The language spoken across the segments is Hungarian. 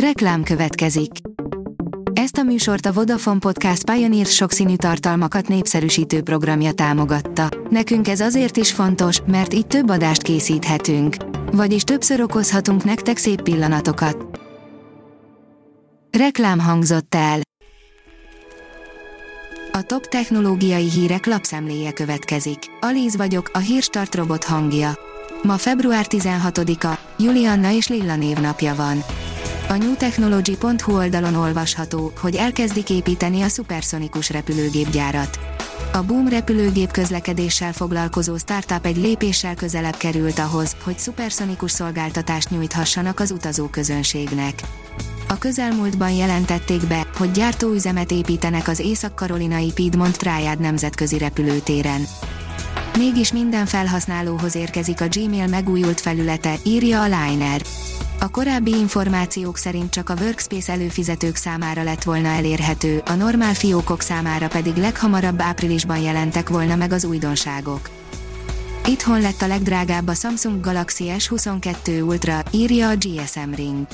Reklám következik. Ezt a műsort a Vodafone Podcast Pioneer sokszínű tartalmakat népszerűsítő programja támogatta. Nekünk ez azért is fontos, mert így több adást készíthetünk. Vagyis többször okozhatunk nektek szép pillanatokat. Reklám hangzott el. A top technológiai hírek lapszemléje következik. Alíz vagyok, a hírstart robot hangja. Ma február 16-a, Julianna és Lilla névnapja van. A newtechnology.hu oldalon olvasható, hogy elkezdik építeni a szuperszonikus repülőgépgyárat. A Boom repülőgép közlekedéssel foglalkozó startup egy lépéssel közelebb került ahhoz, hogy szuperszonikus szolgáltatást nyújthassanak az utazóközönségnek. A közelmúltban jelentették be, hogy gyártóüzemet építenek az észak-karolinai Piedmont Triad nemzetközi repülőtéren. Mégis minden felhasználóhoz érkezik a Gmail megújult felülete, írja a Liner. A korábbi információk szerint csak a Workspace előfizetők számára lett volna elérhető, a normál fiókok számára pedig leghamarabb áprilisban jelentek volna meg az újdonságok. Itthon lett a legdrágább a Samsung Galaxy S22 Ultra, írja a GSM Ring.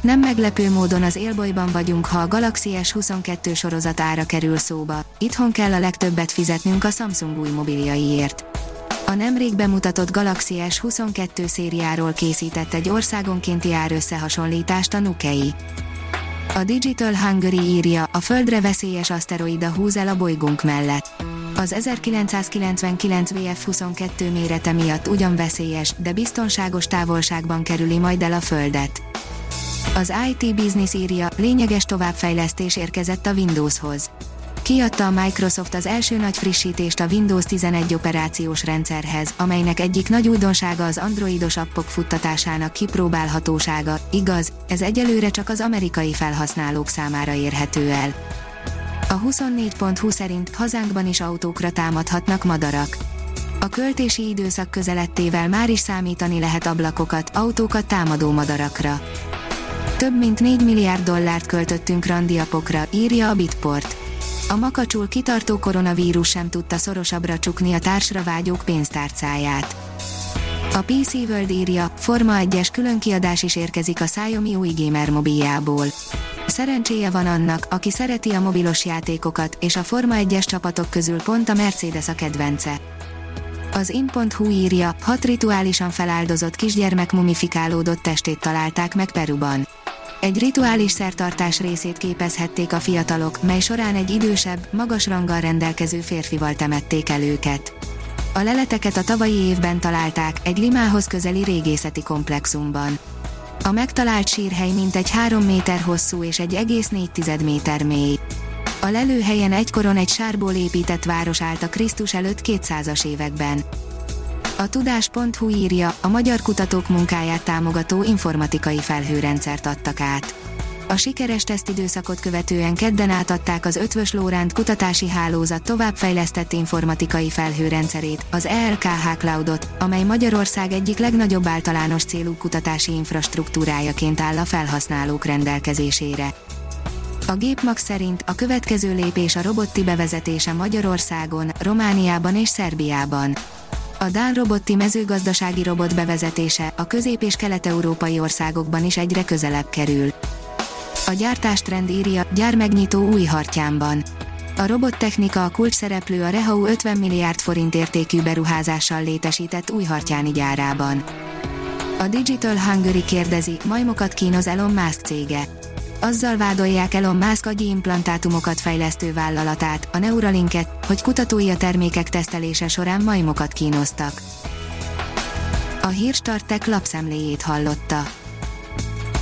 Nem meglepő módon az élbolyban vagyunk, ha a Galaxy S22 sorozat ára kerül szóba, itthon kell a legtöbbet fizetnünk a Samsung új mobiliaiért. A nemrég bemutatott Galaxy S22 szériáról készített egy országonkénti árösszehasonlítást a Nukei. A Digital Hungary írja, a Földre veszélyes aszteroida húz el a bolygónk mellett. Az 1999 VF-22 mérete miatt ugyan veszélyes, de biztonságos távolságban kerüli majd el a Földet. Az IT Business írja, lényeges továbbfejlesztés érkezett a Windowshoz Kiadta a Microsoft az első nagy frissítést a Windows 11 operációs rendszerhez, amelynek egyik nagy újdonsága az androidos appok futtatásának kipróbálhatósága, igaz, ez egyelőre csak az amerikai felhasználók számára érhető el. A 24.20 szerint hazánkban is autókra támadhatnak madarak. A költési időszak közelettével már is számítani lehet ablakokat, autókat támadó madarakra. Több mint 4 milliárd dollárt költöttünk randiapokra, írja a Bitport. A makacsul kitartó koronavírus sem tudta szorosabbra csukni a társra vágyók pénztárcáját. A PC World írja, Forma 1-es különkiadás is érkezik a Xiaomi új gamer mobiljából. Szerencséje van annak, aki szereti a mobilos játékokat, és a Forma 1-es csapatok közül pont a Mercedes a kedvence. Az in.hu írja, hat rituálisan feláldozott kisgyermek mumifikálódott testét találták meg Peruban. Egy rituális szertartás részét képezhették a fiatalok, mely során egy idősebb, magas ranggal rendelkező férfival temették el őket. A leleteket a tavalyi évben találták, egy limához közeli régészeti komplexumban. A megtalált sírhely mintegy 3 méter hosszú és egy egész 4 méter mély. A lelőhelyen egykoron egy sárból épített város állt a Krisztus előtt 200-as években. A tudás.hu írja, a magyar kutatók munkáját támogató informatikai felhőrendszert adtak át. A sikeres tesztidőszakot követően kedden átadták az Ötvös Lóránt kutatási hálózat továbbfejlesztett informatikai felhőrendszerét, az ELKH Cloudot, amely Magyarország egyik legnagyobb általános célú kutatási infrastruktúrájaként áll a felhasználók rendelkezésére. A Gépmax szerint a következő lépés a robotti bevezetése Magyarországon, Romániában és Szerbiában. A Dán robotti mezőgazdasági robot bevezetése a közép- és kelet-európai országokban is egyre közelebb kerül. A gyártástrend írja, gyármegnyitó új hartyámban. A robottechnika a kulcs szereplő a Rehau 50 milliárd forint értékű beruházással létesített új hartyáni gyárában. A Digital Hungary kérdezi, majmokat kínoz Elon Musk cége. Azzal vádolják Elon Musk agyi implantátumokat fejlesztő vállalatát, a Neuralinket, hogy kutatói a termékek tesztelése során majmokat kínoztak. A Hírstartek lapszemléjét hallotta.